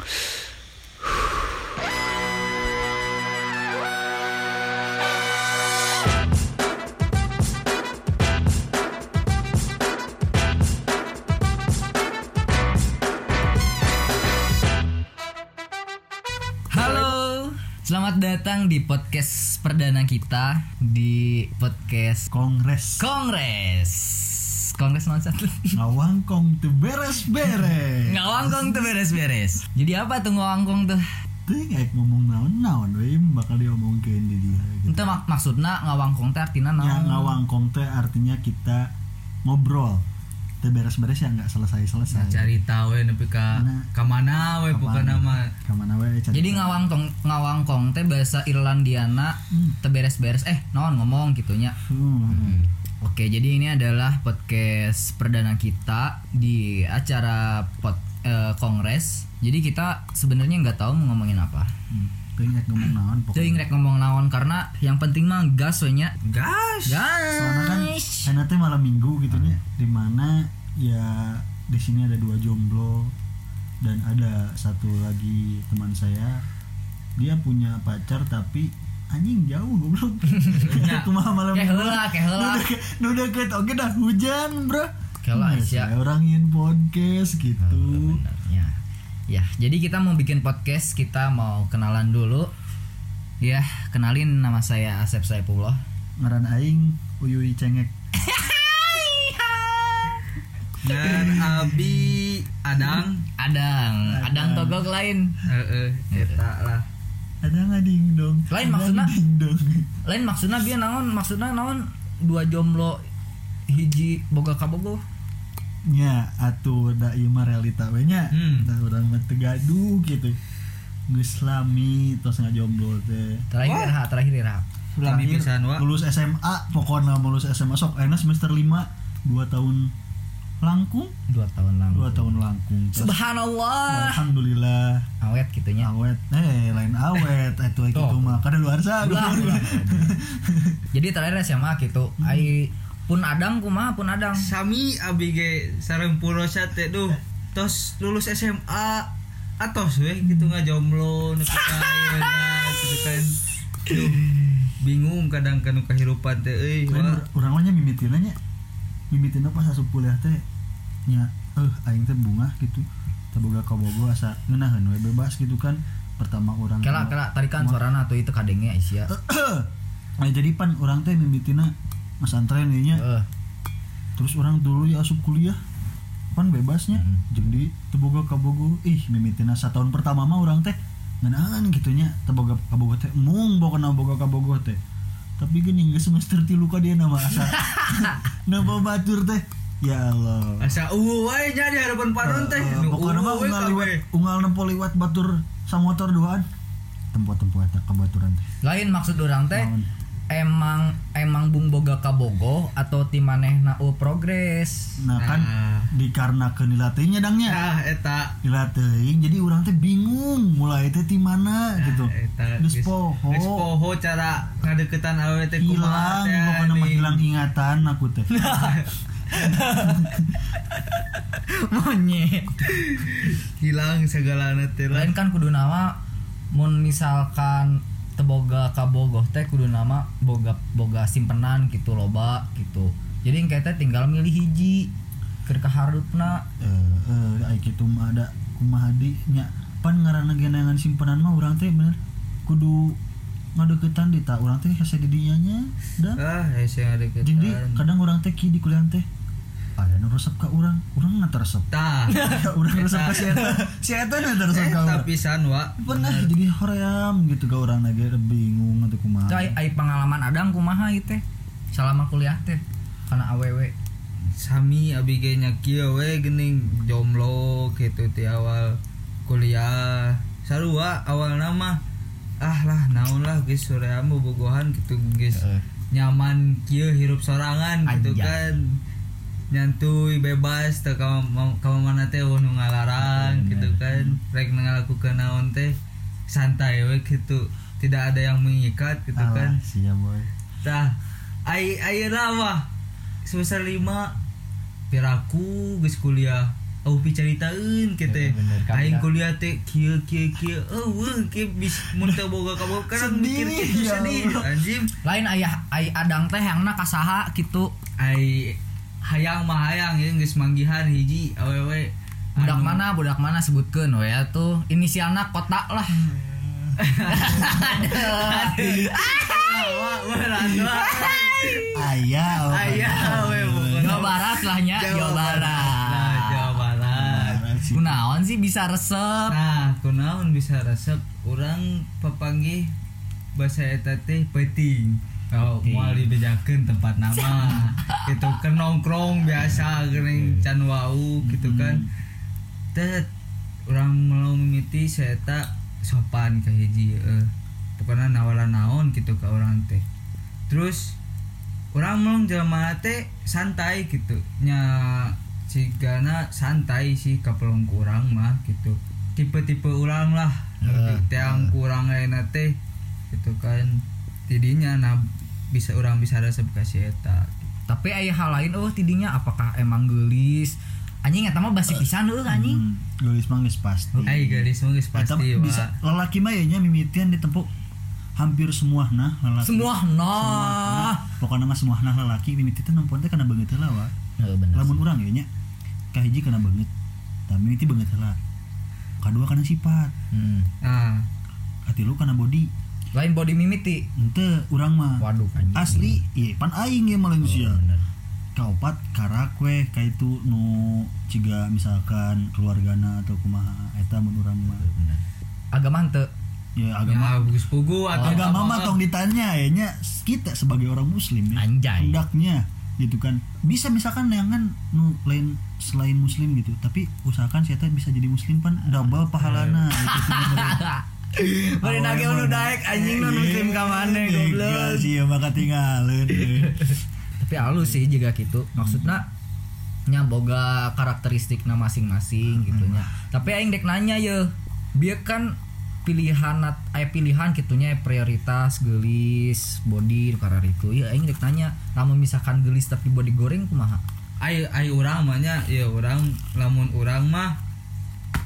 Halo, selamat datang di podcast perdana kita di podcast Kongres Kongres. Kongres non satu. ngawangkong tuh beres-beres. Ngawangkong tuh beres-beres. Jadi apa tuh ngawangkong tuh? Tuh kayak ngomong naon-naon, we bakal diomongkeun di dia. Gitu. Itu mak maksudnya ngawangkong teh artinya Ya, naon? ngawangkong teh artinya kita ngobrol. Tuh beres-beres ya nggak selesai-selesai. cari tahu ya nepi ka Nah. ka mana we bukan nama Ke mana we? cari Jadi ngawangkong ngawangkong teh bahasa Irlandiana teh beres-beres eh naon ngomong gitunya. Hmm. Oke, jadi ini adalah podcast perdana kita di acara pod, eh, kongres. Jadi kita sebenarnya nggak tahu mau ngomongin apa. Hmm. Tuh ingat ngomong naon pokoknya. ngrek ngomong naon karena yang penting mah gas we nya. gas Soalnya kan karena teh malam minggu gitu nya, di mana ya di sini ada dua jomblo dan ada satu lagi teman saya dia punya pacar tapi anjing jauh goblok kumaha malam Kayak heula, kayak heula. Nu deket- oke dah hujan bro Sia. saya orang ingin podcast gitu Benernya. Ya, jadi kita mau bikin podcast, kita mau kenalan dulu. Ya, kenalin nama saya Asep Saipullah. ngaran aing uyuy cengek dan abi adang Adang, Adang togok lain. heeh eta lah ada nggak ding dong Lain ding dong Lain maksudnya dia naon? Maksudnya naon? Dua jomblo hiji boga kabogo. nya atuh da ieu mah realita we nya Hmm. da urang mah teu gaduh gitu geus lami tos ngajomblo teh Terakhir ha, terakhir ha. Lami Terakhir, pisan wa lulus SMA pokoknya lulus SMA sok ayeuna semester 5 2 tahun langkung? Dua tahun lalu. 2 tahun langkung. Terus, Subhanallah. alhamdulillah. Awet gitunya. awet. Eh lain awet. Itu itu mah. Kada luar sa Ulah, ulah. Jadi terakhir SMA gitu. Ai pun adang kumaha pun adang. sami abi ge sareng purosa teh duh. Tos lulus SMA atos we gitu nepi ka ayeuna gitu kan. Duh bingung kadang kanu kahirupan teh euy wa urang mah nya mimitina pas asup kuliah teh? Nya eh aing teh bunga gitu. Taboga kabogo asa ngeunaheun we bebas gitu kan. Pertama orang Kela kela tarikan suarana tuh itu kadenge Aisyah. nah, jadi pan orang teh mimitina mas antren nya. Heeh. terus orang dulu ya asup kuliah pan bebasnya. Hmm. jeung di teboga kabogo ih mimitina tahun pertama mah orang teh ngeunaan gitunya teboga kabogo teh mung boga boga kabogo teh tapi gini nggak semester tilu ka dia nama asa nama batur teh ya Allah. Asa eueuh wae nya di harapan panon teh. Eh, Nu pokoknya mah kabeh. liwat nempo liwat batur sa motor duaan tempo-tempo eta kabaturan teh. Lain maksud orang teh? Emang emang bung boga kabogo atau tim manehna u progres. nah kan Nah. dikarenakeun dilatihnya dangnya Nah, eta dilatih jadi orang teh bingung mulai teh di mana gitu eta geus poho geus poho cara ngadeketan awewe teh kumaha hilang teh, pokoknya mah anjing. hilang ingatan aku teh Monyet. hilang segala teh Lain kan kudu nama mun misalkan teboga kabogoh teh kudu nama boga boga simpenan gitu loba gitu. Jadi engke teh tinggal milih hiji keur kaharupna. eh ai kitu mah ada kumaha di nya. Pan ngaranna genangan simpenan mah urang teh bener. Kudu ngadeketan di tak urang teh hese di dinya nya da ah hese ngadeketan. Jadi kadang urang teh ki di kuliah teh aya nu resep ka urang urang nggak resep tah urang resep ka si eta si eta nu resep ka eta urang pisan wa pernah jadi hoream gitu ga urang lagi bingung atau kumaha. Teu ai pengalaman adang kumaha teh? Selama kuliah teh kana awewe. sami abi ge nya kieu we geuning jomblo gitu ti awal kuliah. Sarua awal nama ah lah naon lah geus soream bobogohan gitu geus Heeh. nyaman kieu hirup sorangan gitu Anjay. kan nyantuy bebas ka mana teh nu ngalarang gitu kan. Rek ngalakukeun naon teh santai we gitu tidak ada yang mengikat gitu kan. Alah, sia boy. Tah ai ayeuna mah semester 5 piraku geus kuliah. Oh bicaritain kita kan, ya. kuliah teh kieu kieu kieu. Eueuh ke bis mun teu boga kaboga kan mikir Sedih, ya sedih. Anjing. Lain ayah ay adang teh hangna kasaha gitu ai hayang mah hayang ya geus manggihan hiji awewe budak Anu, mana budak mana sebutkeun we ya tuh inisialna kotak lah. Ayah oh, Ayah, pokoknya. Jawa Barat lah nya Jawa Barat. Nah, Jawa Barat. kunaon sih bisa resep? Nah, kunaon bisa resep. Orang papanggih bahasa eta teh penting. Oh, moal dibejakeun tempat nama. gitu kan nongkrong biasa geuning can wau gitu kan. Tet orang mau mimiti saya tak sopan ke hiji eh. Pokoknya nawalan naon gitu ke orang teh. Terus orang mau jelema teh santai gitu. Nya cigana santai sih kapelong kurang mah gitu. Tipe-tipe orang lah. Eh, Tiang kurang lain teh gitu kan. Tidinya nah bisa orang bisa resep kasih eta. tapi ayah hal lain oh tidinya apakah emang gelis? Anjing eta mah basi pisan eueuh anjing. Hmm, geus mah geus pasti. Ai gadis mah geus Eta pasti mah bisa lelaki mah ya nya mimitian ditempuh hampir semua nah lelaki. Semua nah nah pokoknya mah semua nah lelaki mimiti teh nempuan teh kana banget heula wa. Heeh, bener lamun urang ya nya kahiji kana banget tapi mimiti banget heula. Kadua kana sifat. Hmm. Nah, katilu kana body lain body mimiti. Ente urang mah waduh anjing. asli iya pan aing ya Malaysia Oh, bener. kaopat karak we kaitu nu ciga misalkan keluargana atau kumaha eta mun urang mah. Agama henteu ya agama. Agama bagus pugu atau agama mah tong ditanya ya nya kita sebagai orang muslim ya Anjay. hendaknya gitu kan. Bisa misalkan neangan nu lain selain muslim gitu tapi usahakan saya teh bisa jadi muslim pan. Double pahalana itu Bari nage anu daek anjing non muslim ka maneh Iya goblok. sih ya maka tinggalin Tapi halus sih juga gitu. Maksudnya nya boga karakteristikna masing-masing gitu nya. Tapi aing dek nanya ye, bieu kan pilihan aya pilihan gitunya prioritas gelis body karena itu ya aing dek nanya lamun misalkan gelis tapi body goreng kumaha ai ai urang mah nya ya urang lamun urang mah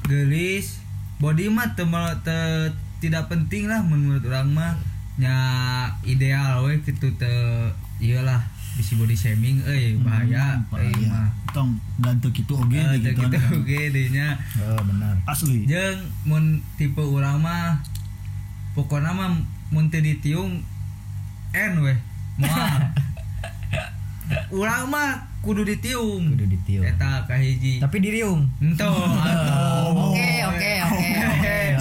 gelis body mah teu- tidak penting lah menurut orang mah. Nya ideal we kitu teu iyalah bisi body shaming euy bahaya euy mah. Tong dan tuh gitu oge Eh, deh teu gitu kan. oge deui nya oh benar. Asli. Jeung mun tipe urang mah pokokna mah mun teu ditiung en weh moal. Urang mah kudu ditiung kudu ditiup eta kahiji tapi diriung ento. Oke oke oke oke.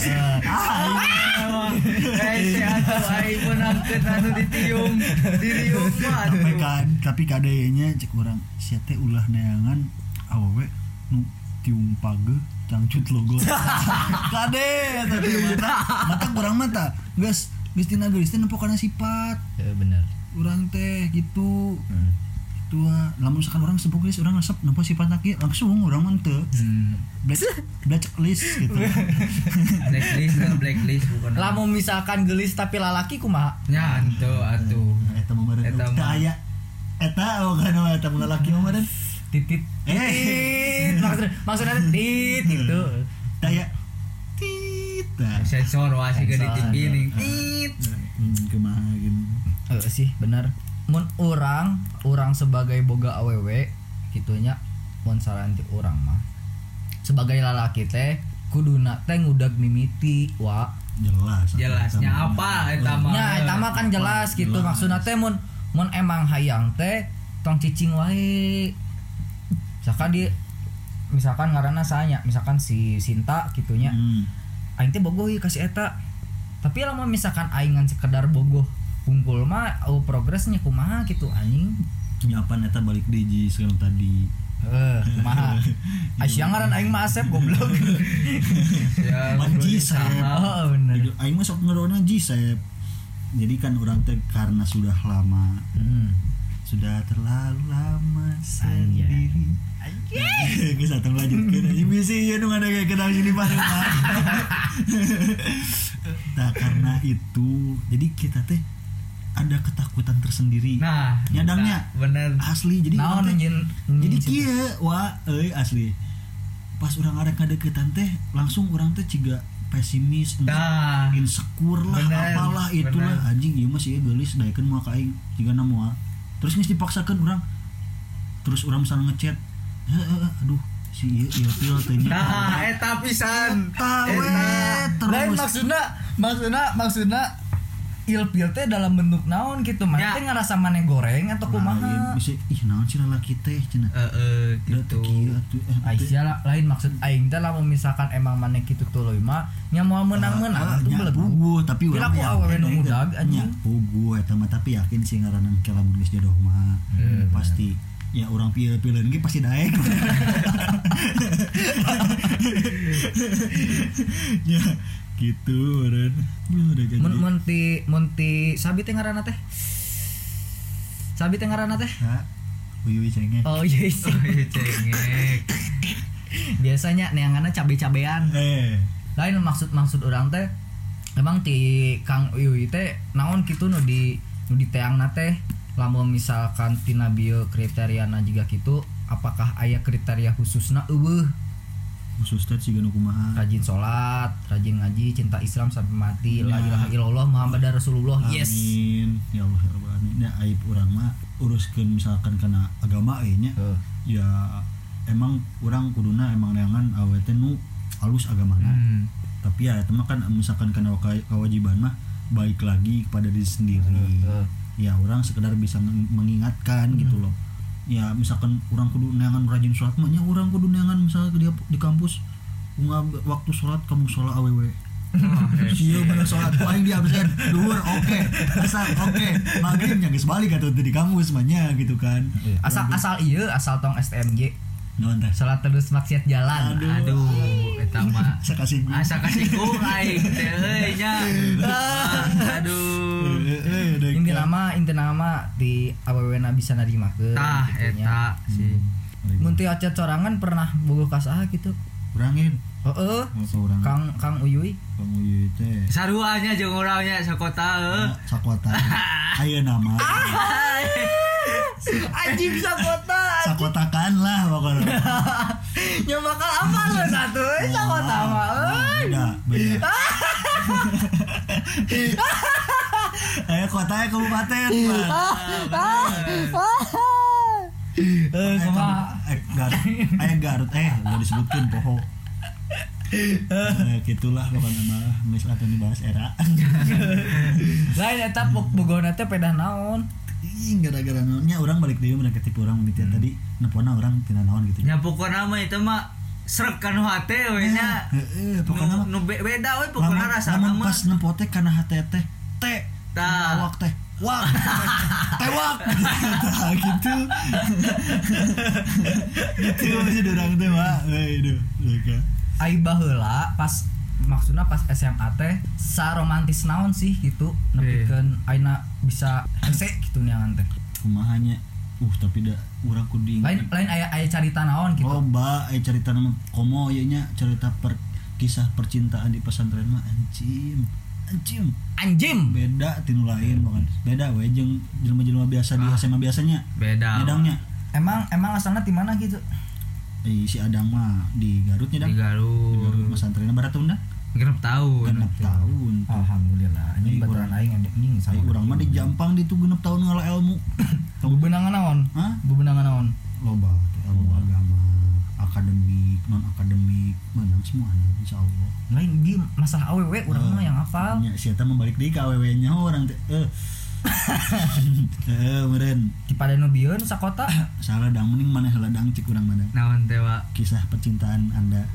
Guys, menangkeun anu ditiung, diriung mah tapi kan tapi kadenya cek orang sia teh ulah neangan awewe nu tiung page cangcut logo. Kade teh mata mata kurang mata. Geus tina geus teh nepokana sifat Ya, benar urang teh gitu. Hmm. Itu ah lamun misalkan orang sepuh geus urang resep nempo sifat laki langsung urang mah teu Hmm. black black checklist gitu Blacklist lah, blacklist bukan. lamun misalkan gelis tapi lalaki kumaha nya atuh atuh. eta mah Eta mah. aya eta oh kan eta mah laki mah meureun titit Eh. titit maksudnya maksudnya tit gitu teu aya tit Nah, Sensor wah sih nih. ya. Tit. hmm, kumaha gitu Eh sih benar mun orang orang sebagai boga aww gitunya mun saran ti orang mah. Sebagai lalaki teh kuduna teh ngudag mimiti wa. Jelas Jelasnya apa eta mah? nya eta mah kan jelas. gitu Jelas. maksudna teh mun mun emang hayang teh tong cicing wae. Misalkan di misalkan ngaranna sanya misalkan si Sinta gitunya. Hmm. aing teh bogoh kasih eta. Tapi lamun misalkan aing ngan sekedar bogoh kumpul mah oh, progresnya kumaha gitu anjing? Nyapan eta balik deji sekarang tadi? Eh kumaha? Aisyah ngaran aing mah Asep goblok. Ya, Manji saya. oh bener. Jadi, aing mah sok ngerona ji saya jadi kan orang teh karena sudah lama hmm. sudah terlalu lama sendiri. Geus atuh lanjutkeun anjing bisi ieu nu ada kayak kenal sini bareng Nah, karena itu jadi kita teh ada ketakutan tersendiri. Nah, Nyadangnya. nah, bener. asli jadi naon orang nyin jadi kieu wah euy asli pas orang ada kadeketan teh langsung orang teh ciga pesimis Dah. insecure lah Bener, apalah itulah bener. anjing ieu mah sih geulis daekeun moal ka aing jiga moal terus geus dipaksakeun urang terus orang misalnya ngechat "Eh, eh, eh, aduh si ieu ieu pil teh nya Nah, eta pisan. Eta terus maksudnya maksudnya maksudnya ilpil teh dalam bentuk naon gitu Ya. mana teh ngerasa maneh goreng atau kumaha bisa ih naon sih lalaki teh cenah Heeh, Da gitu. teu kieu atuh, eh, teu- Aisyah lah, lain maksud aing teh lamun misalkan emang maneh kitu tuluy mah nya moal menang-menang Ah, atuh nya belegu. puguh, tapi Kira urang aku yakin awewe nu aing teh, mudag, anjing. puguh eta mah tapi yakin sih ngaranna ke lamun geus jodoh mah pasti ya orang pilih-pilih ini pasti daek ya gitu meren ya udah jadi Mun mun ti mun ti sabi teh ngaranna teh. Sabi teh ngaranna teh. Uyuy cengeng Oh iya. iya. Oh, iya, cengek. Biasanya neanganna cabe-cabean. eh lain maksud maksud orang teh emang ti Kang Uyuy teh naon gitu nu di nu di teangna teh lamun misalkan tina bieu kriteriana juga gitu apakah aya kriteria khususna eueuh khusus teh sih kumaha. Rajin sholat rajin ngaji cinta Islam sampai mati. La ilaha illallah Muhammad Rasulullah. Yes. Amin. Ya Allah ya Rabbal alamin. Ya aib orang mah uruskeun misalkan karena agama nya Heuh. ya emang orang kuduna emang neangan awe teh nu halus agamana. Hmm. tapi ya itu mah kan misalkan karena kewajiban mah baik lagi kepada diri sendiri. Heeh. ya orang sekedar bisa meng- mengingatkan gitu loh ya misalkan orang kudu neangan rajin sholat mah nya orang kudu neangan misalnya dia di kampus bunga waktu sholat kamu sholat aww Oh, iya bener sholat. Paling dia absen. Duhur oke. Asal oke. Maghrib yang geus balik atau di kampus mah nya gitu kan. Asal asal iya asal tong STMJ non teh. Sholat terus maksiat jalan. Aduh. Aduh, eta mah. Asa kasih ku aing teh euy nya. Aduh. Eh eh inti nama inti nama di awewena bisa nerima ke Tah eta sih. Mun teu acet sorangan pernah boga ka saha gitu. kurangin Heeh. apa orang Kang Kang Uyuy. kamu ieu teh Saruanya jeung urangnya sakota heuh. sakwata ayo nama Anjing sakota. sakotakan lah pokoknya Nya bakal apa lo satu eh, sakota mah. beda beda ayo kotanya kabupaten Pak. Eh kumaha? eh Garut. Eh Garut. Eh udah disebutkan poho. Eh, gitulah pokoknya mah misal atau dibahas era. Lain eta bogona teh pedah naon? Ih, gara-gara naonnya orang balik deui mereka tipu orang mimiti tadi nepona orang tina naon gitu. Nya pokona mah itu mah srek kan hate we nya. Heeh, pokoknya mah Nu nu be- beda we pokona lamun mah. pas nempote kana hate teh teh Tah. awak teh. Wak. Tewak. Tah gitu. Gitu masih orang teh wah aduh mereka Ai baheula pas maksudnya pas SMA teh sa romantis naon sih gitu. Nepikeun aina bisa hese gitu neangan teh. kumahanya. Uh tapi da urang kudu Lain lain aya aya carita naon gitu. loba eh cerita nama komo ieu nya cerita per kisah percintaan di pesantren mah anjing anjing Anjim. beda tinu lain bukan beda we jeung jelema-jelema biasa di SMA biasanya Beda. nyedangnya Emang emang asalnya di mana gitu? eh, si Adang mah di Garut Di nyedang di Garut Garut. pesantren Baratunda Genep tahun. genep tahun Alhamdulillah. Ini baturan aing anjing Ay, sama. urang mah di Jampang di tuh genep tahun ngala ilmu Bebenangan naon? Hah? Bebenangan naon? loba ilmu agama akademik non akademik menang semuanya insya Allah Lain di masalah awewe urang mah yang hafal. Ya, si Eta membalik di KWW nya orang teh eh eh meren Di pada nu bieun sakota. salah dang mending mana heula dang cik urang mana Naon teh wa? kisah percintaan anda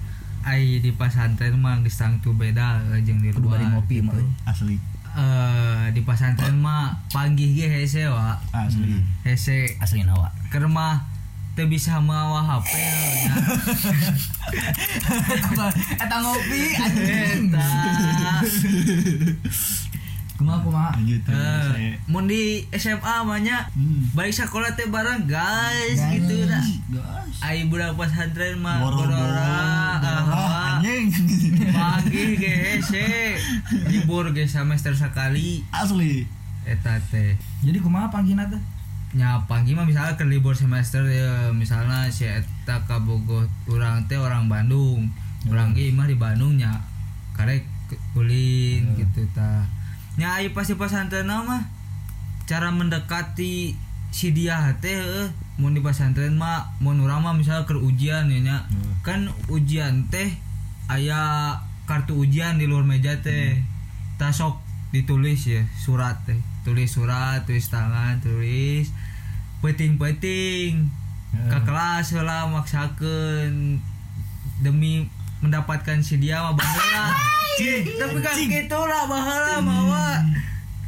Ai di pasantren mah geus tangtu beda eh, jeung di luar. ngopi mah. euy. asli Eh di pasantren mah panggih ge hese wa. asli Hese Asli nawa. keur mah teu bisa mawa HP nya. Eta ngopi anjing. Eta. Kumaha kumaha? lanjut ya, mun di SMA mah nya Hmm. balik sekolah teh bareng guys Guys. gitu dah. Ai budak pesantren mah Boro-boro, gorora, boro, ah, anjing panggih ge hese libur ge semester sekali asli eta teh Jadi kumaha panggilna teh? Nya panggi mah misalnya ke libur semester ya misalnya si eta ka Bogor urang teh orang Bandung. Urang ge mah di Bandung nya? Karek ke- ulin gitu ta. Nya aya pasti pesantren mah? Cara mendekati si dia teh eh, mun di pesantren mah mun urang mah misalnya ke ujian ya nya. Kan ujian teh aya kartu ujian di luar meja teh. Tak sok ditulis ya surat teh. Tulis surat tulis tangan tulis peting-peting ke kelas lah maksakeun demi mendapatkan si dia mah baheula tapi kan gitu lah baheula mawa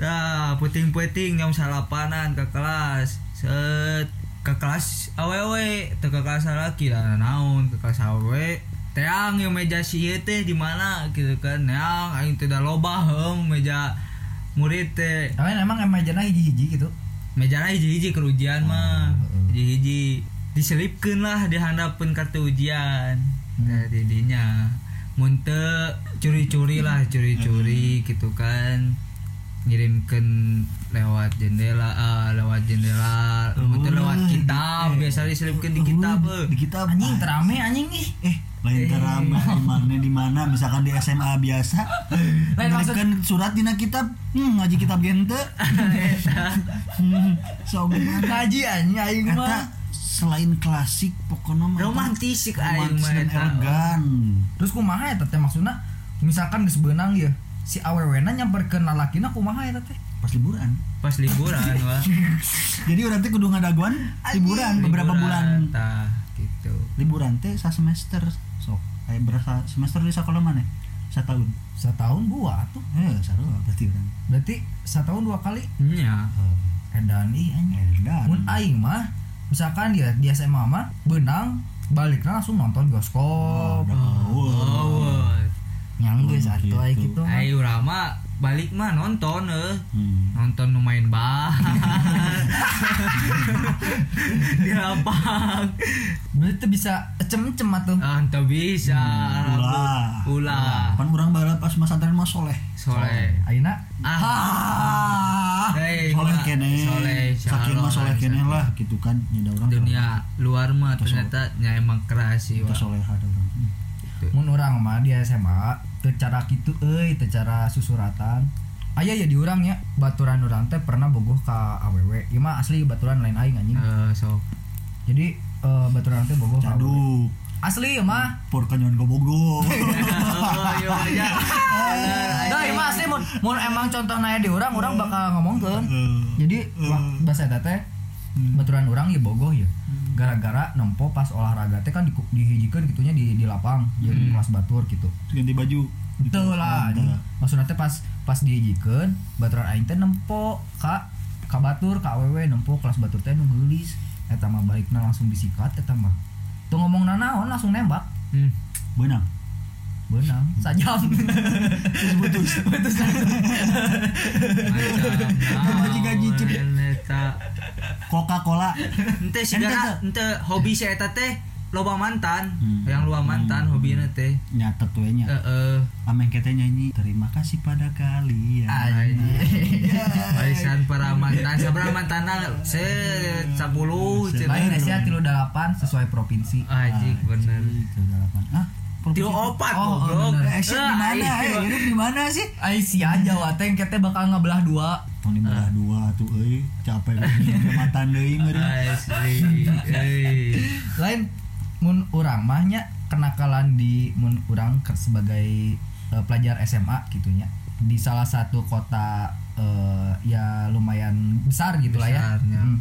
nah peting-peting jam salapanan ke kelas. Set ke kelas awewe ke kelas laki lah naon ke kelas awewe teang yang meja si teh di mana gitu kan. Neang aing da loba heum meja murid teh. Emang emajana hiji-hiji gitu. Mejana hiji-hiji kerujian mah. Heeh. hiji-hiji diselipkeun lah di handapun kartu ujian. Dari dinya mun teu curi-curi lah curi-curi gitu kan. Ngirimkeun lewat jendela ah, lewat jendela. Teu lewat kitab biasa diselipkeun di kitab eh. di kitab. Anjing terame anjing ih. eh lain terame di mana di mana. Misalkan di SMA biasa Lain maksud- kan surat dina kitab hmm, ngaji kitab gente. Hmm, so gimana? Ngaji anjing aing mah. selain klasik pokoknya mah romantis sih aing romantis mah elegan. Terus kumaha eta teh maksudna? Misalkan geus beunang ya si awewena nyamperkeun lalakina kumaha eta teh? pas liburan. Pas liburan wah. Jadi orang teh kudu ngadaguan liburan beberapa bulan. gitu. Liburan teh sa semester kayak berasa semester di sekolah mana setahun Setahun dua tuh. eh seru berarti orang Berarti setahun dua kali nya edan ih edan Mun aing mah misalkan dia di SMA mah beunang balikna langsung nonton bioskop. oh Yang geus Oh, atuh aya gitu. kitu. mah. ayo rama balik mah nonton eh Hmm. nonton nu main bah di lapang. Berarti bisa cem-cem atuh. ah ente bisa. Ulah. ulah. Kan orang bala pas mas antren mah soleh. Soleh. Ayeuna? Ah. Hei, soleh kene. Soleh saking mah soleh kene lah gitu kan. Nyada orang dunia luar mah ternyata nya emang keras sih Wak. soleh ada orang. Hmm. mun urang mah di SMA teu cara kitu euy teu cara susuratan aya ya di urang nya baturan urang teh pernah bogoh ka awewe ieu mah asli baturan lain aing anjing. Eh, sok. Jadi eh, baturan teh bogoh. Caduk. Asli ieu mah. Por kanyon oh iya aja Dah, ieu mah asli mun mun emang contoh naya di urang urang bakal ngomongkeun. Eh, jadi wah, bahasa eta teh baturan urang ya bogoh ya gara-gara nempo pas olahraga teh kan di, dihijikeun gitunya di di lapang jadi kelas batur gitu. Ganti baju Betul lah. Mantap. Maksudnya teh pas pas diejikeun baturan aing teh nempo ka ka batur ka awewe nempo kelas batur teh nu geulis eta mah balikna langsung disikat eta mah. Tuh ngomong naon langsung nembak. hmm. benang Beunang sajam. putus Putus. macam Gaji-gaji cip. Coca Cola ente sigara ente hobi si eta teh loba mantan Hmm. yang loba mantan hobina teh nyata tuh nya heeh ameng kita nyanyi terima kasih pada kalian Anjing. Warisan para mantan sabaraha mantana se 10 cenah. Lain Asia delapan sesuai provinsi. Anjing bener. Itu delapan. Ah, Tilu opat Oh, goblok. bener. Eh, Asia di mana? Eh, ini di mana sih? Ai sia Jawa teh engke teh bakal ngabelah dua. Tong di belah dua tuh euy, capek matan deui meureun. Lain mun urang mah nya kenakalan di mun urang ke- sebagai eh, pelajar SMA gitunya di salah satu kota eh, ya lumayan besar gitu lah ya. Hmm.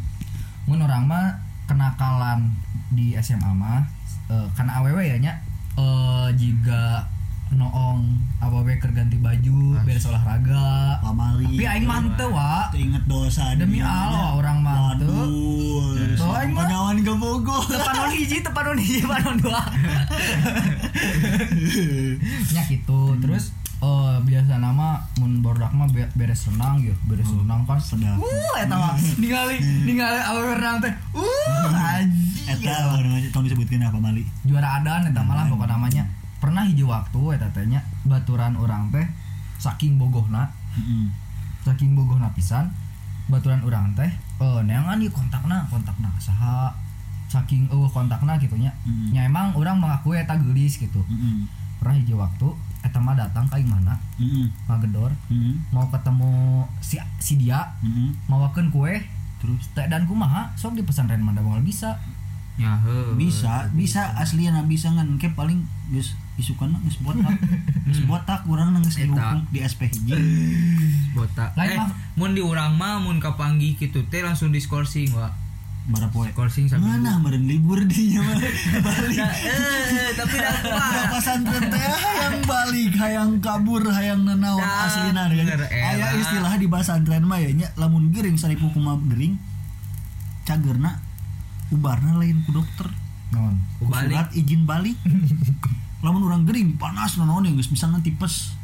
Mun urang mah kenakalan di SMA mah eh, karena awewe ya nya eh jika noong awewe keur ganti baju beres olahraga. Pamali. tapi aing mah teu wa. Inget dosa Demi. Allah, orang mah teu. Waduh. Tuh, aing mah- Penyawan ke Bogor. tepanon hiji tepanon hiji tepanon dua. Nya gitu. Terus eh biasa nama mun bordak mah be- beres renang ya. Beres renang kan Sedap. uh eta mah. Ningali ningali awewe renang teh. Uh anjing. Eta namanya tong disebutkeun apa Mali? juara adan eta malah pokok namanya pernah hiji waktu eta teh nya baturan orang teh saking bogohna Heeh. saking bogohna pisan baturan orang teh eh neangan ieu kontakna kontakna saha saking eueuh kontakna gitu nya Mm. nya emang orang mengakui eta geulis gitu Mm-mm. pernah hiji waktu eta mah datang ka mana Mm-mm. ngagedor Mm-mm. mau ketemu si si dia Mm-mm. mawakeun kue terus teh dan kumaha sok di pesantren mah bisa Ya, he. bisa bisa aslinya bisa ngan. Ke paling geus isukan geus botak. Geus botak urang geus dihukum di SP hiji. Botak. Lain eh, mun di urang mah mun kapanggih gitu teh langsung diskorsing, Wak. bara poe. Skorsing sambil mana meureun libur dinya mah balik. Nah, eh, tapi dah Udah kumaha? pasantren teh hayang balik hayang kabur hayang nenaon Dah, aslina ya. bener, aya elah. istilah di pasantren mah ya nya lamun gering saripu kumaha gering cagerna ubarna lain ku dokter non ku balik. surat izin balik lamun orang gering panas naon yang geus misalnya tipes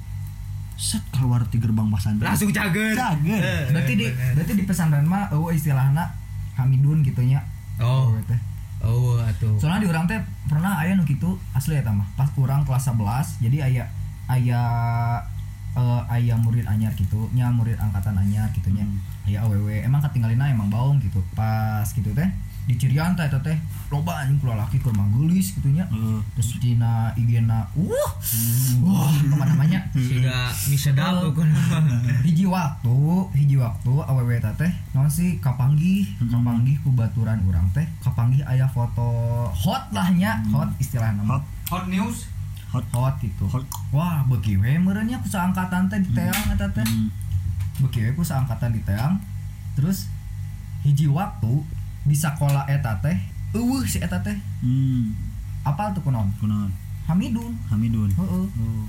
set keluar di gerbang pasantren Langsung cager. Cager. Eh, berarti di berarti di pesantren mah eueuh istilahna hamidun gitu nya Oh. Teh. Oh, atuh. soalnya di orang teh pernah aya nu kitu asli eta mah pas kurang kelas 11 jadi aya aya eh, aya murid anyar gitu nya murid angkatan anyar gitu nya Hmm. aya awewe emang katinggalina emang baung gitu pas gitu teh di Cirian teh eta teh. Loba anjing kula laki keur manggelis gitu nya Heeh. terus dina IG-na uh wah ke mana namanya? Siga mie sedap Oh. pokoknya. hiji waktu hiji waktu awewe teh naon sih? Kapanggih kapanggih ku baturan urang teh. Kapanggih aya foto hot lah nya. Hot istilahna mah. hot. Hot news. hot. Hot gitu Hot. wah beki we meureun nya ku saangkatan teh di teang eta teh. Hmm. beki we ku saangkatan di teang. Terus hiji waktu di sekolah eta teh eueuh si eta teh. Hmm. Apal tuh kunaon? Kunaon. Hamidun. Hamidun. Heeh. Oh.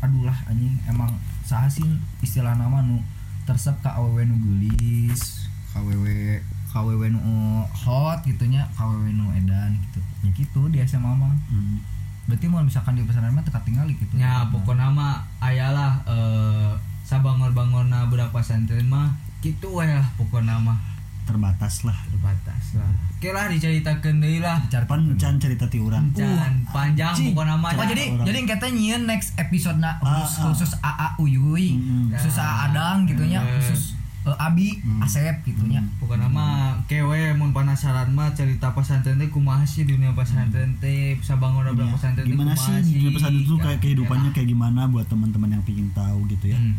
Aduh lah anjing emang saha sih istilah nama nu tersep ka awewe nu geulis kawewe kawewe nu hot gitunya kawewe nu edan gitu. Ya gitu di SMA mah. Hmm. berarti mau misalkan di pesantren mah teka tinggali gitu. Ya, pokoknya mah ayalah eh sabangor-bangorna budak pesantren mah gitu lah pokoknya mah terbatas lah terbatas lah. Oke lah diceritakeun deui lah. Pan can cerita ti urang Can panjang anjing. pokoknya mah. Oh, nya. jadi orang. jadi kita nyieun next episode na Ah, khusus, ah. khusus AA Uyuy, Mm-mm. khusus. AA Adang gitunya, Mm. khusus eh, Abi, Asep gitunya. pokoknya mah kewe mun penasaran mah cerita pesantren teh kumaha sih dunia pesantren teh sabangor budak Iya. pesantren teh gimana kumaha sih di pesantren itu Ya, kayak kehidupannya ya. kayak gimana buat teman-teman yang pingin tahu gitu ya Hmm.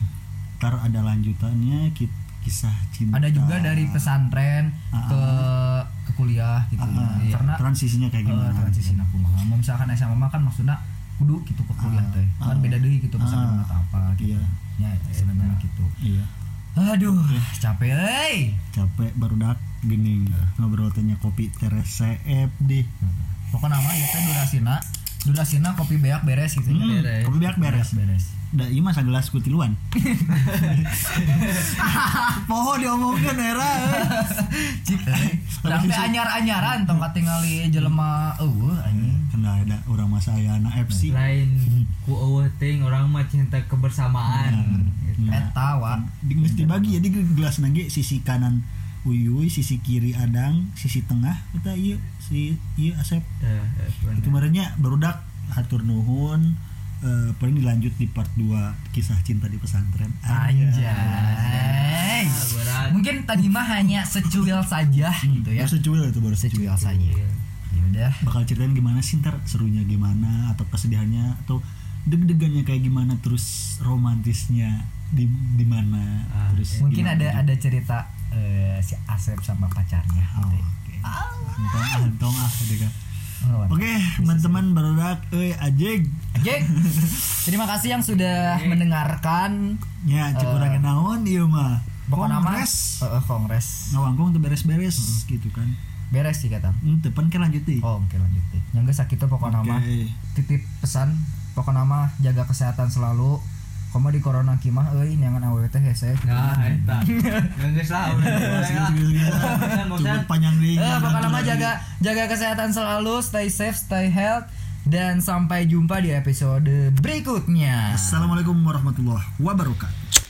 ntar ada lanjutannya ki- kisah cinta Ada juga dari pesantren Ah, ke ke kuliah gitu. Ah, ah. ya. Karena transisinya kayak eh, gimana transisi aku mah. Mau misalkan SMA kan maksudnya kudu gitu ke kuliah Ah, teh. Kan ah. beda deui gitu Ah. atau apa gitu. Iya. Ya, sebenarnya gitu. iya Aduh, capek euy. capek baru dak gini ngobrol tanya kopi teres CFD Pokoknya nama ya teh durasina durasina kopi beak beres gitu Hmm, ya. beres. kopi beak beres beres. da iya mah sagelas kutiluan poho diomongkeun era Cik euy. Sampai anyar-anyaran tong katingali jelema eueuh anjing. kena ada orang masa ayana FC lain ku eueuh ting orang mah cinta kebersamaan Gitu. Eta wa. di geus dibagi jadi gelas nage sisi kanan Uyuy, sisi kiri Adang, sisi tengah kita iya si iya Asep. Eh, bener. Itu marahnya barudak hatur nuhun eh, paling dilanjut di part 2 kisah cinta di pesantren. Anjay. Ah. Mungkin tadi mah hanya secuil saja gitu ya. Baru secuil itu baru Secuil secuil. saja. Ya udah. Bakal ceritain gimana sih ntar serunya gimana atau kesedihannya atau deg-degannya kayak gimana terus romantisnya di di mana Ah, terus Mungkin gimana ada juga. ada cerita eh, si Asep sama pacarnya Oh, gitu. oke. Antong ah, ah gitu kan. Oh, Oke, teman-teman barudak euy ajeg. Jek, terima kasih yang sudah mendengarkan Ya, cek urang naon ieu mah. Pokoknya mah Kongres. eh, eh, kongres Ngawangkung tuh beres-beres gitu kan. beres sih kata. Hmm, depan kan lanjut. Oh, oke lanjut. Yang gak sakit tuh pokoknya Oke. mah titip pesan pokoknya mah jaga kesehatan selalu. Komo di corona kimah euy neangan awewe teh hese. Nah, eta. Geus lah. ya. panjang. Eh, pokoknya mah jaga jaga kesehatan selalu, stay safe, stay health dan sampai jumpa di episode berikutnya. Assalamualaikum warahmatullahi wabarakatuh.